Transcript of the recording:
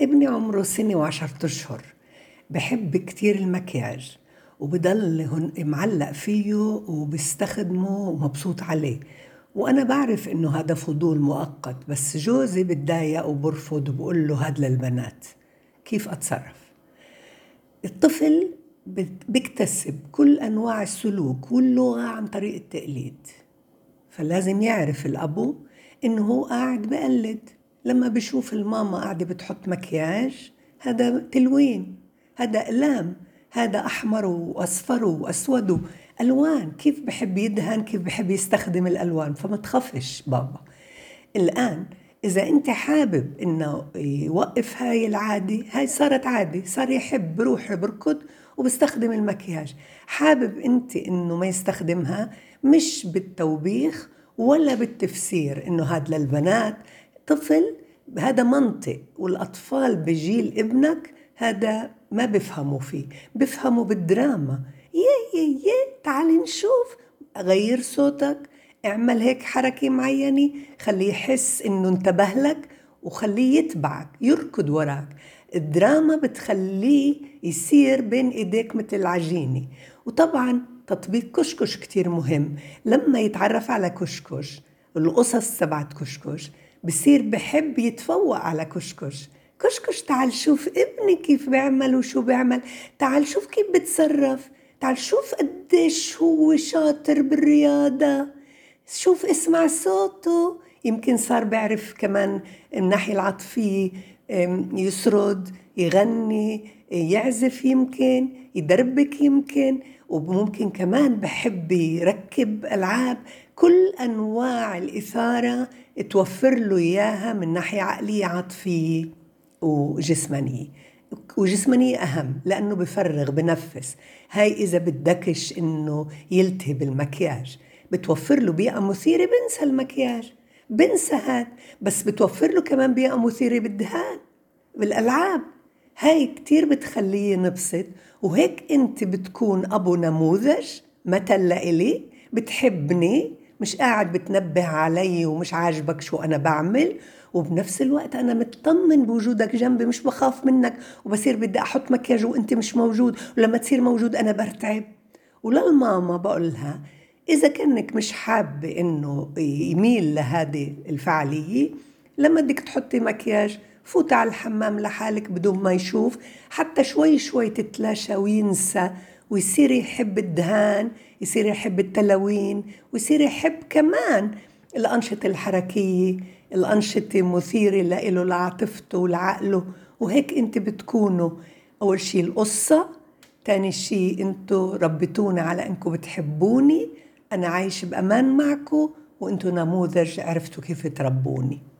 ابني عمره سنة وعشرة أشهر بحب كتير المكياج وبضل هن معلق فيه وبيستخدمه ومبسوط عليه. وأنا بعرف إنه هذا فضول مؤقت بس جوزي بتضايق وبرفض وبقول له هاد للبنات. كيف أتصرف؟ الطفل بيكتسب كل أنواع السلوك واللغة عن طريق التقليد. فلازم يعرف الأبو إنه هو قاعد بقلد. لما بشوف الماما قاعدة بتحط مكياج هذا تلوين هذا أقلام هذا أحمر وأصفر وأسود ألوان كيف بحب يدهن كيف بحب يستخدم الألوان؟ فما تخافش بابا. الآن إذا أنت حابب إنه يوقف هاي العادة هاي صارت عادة صار يحب بروح بركض وبستخدم المكياج. حابب أنت إنه ما يستخدمها؟ مش بالتوبيخ ولا بالتفسير إنه هذا للبنات طفل هذا منطق والأطفال بجيل ابنك هذا ما بفهموا فيه بفهموا بالدراما. يا يا يا تعال نشوف غير صوتك اعمل هيك حركة معينة خليه يحس إنه انتبه لك وخليه يتبعك يركض وراك. الدراما بتخليه يصير بين إيديك مثل عجينة وطبعا تطبيق كشكش كتير مهم. لما يتعرف على كشكش القصص تبعت كشكش بصير بحب يتفوق على كشكش. كشكش تعال شوف ابني كيف بيعمل وشو بيعمل. تعال شوف كيف بتصرف. تعال شوف قديش هو شاطر بالرياضة. شوف اسمع صوته. يمكن صار بيعرف كمان الناحية العاطفية يسرد يغني يعزف يمكن. يدربك يمكن وممكن كمان بحب يركب ألعاب. كل أنواع الإثارة توفر له إياها من ناحية عقلية عاطفية وجسمانية. وجسمانية أهم لأنه بفرغ بنفس. هاي إذا بدكش إنه يلتهي بالمكياج بتوفر له بيئة مثيرة بنسى المكياج. بنسى هاد بس بتوفر له كمان بيئة مثيرة بالدهان بالألعاب. هاي كتير بتخليه ينبسط وهيك انت بتكون أبو نموذج مثل لإلي بتحبني مش قاعد بتنبه علي ومش عاجبك شو أنا بعمل وبنفس الوقت أنا مطمن بوجودك جنبي مش بخاف منك وبصير بدي أحط مكياج وأنت مش موجود ولما تصير موجود أنا برتعب. وللماما بقولها إذا كأنك مش حابة إنه يميل لهذه الفعالية لما بدك تحطي مكياج فوت على الحمام لحالك بدون ما يشوف حتى شوي شوي تتلاشى وينسى ويصير يحب الدهان يصير يحب التلوين ويصير يحب كمان الأنشطة الحركية الأنشطة مثيرة لإله لعاطفته ولعقله وهيك أنت بتكونوا. أول شيء القصة تاني شيء أنتوا ربيتونا على أنكم بتحبوني أنا عايش بأمان معكم وأنتوا نموذج عرفتوا كيف تربوني.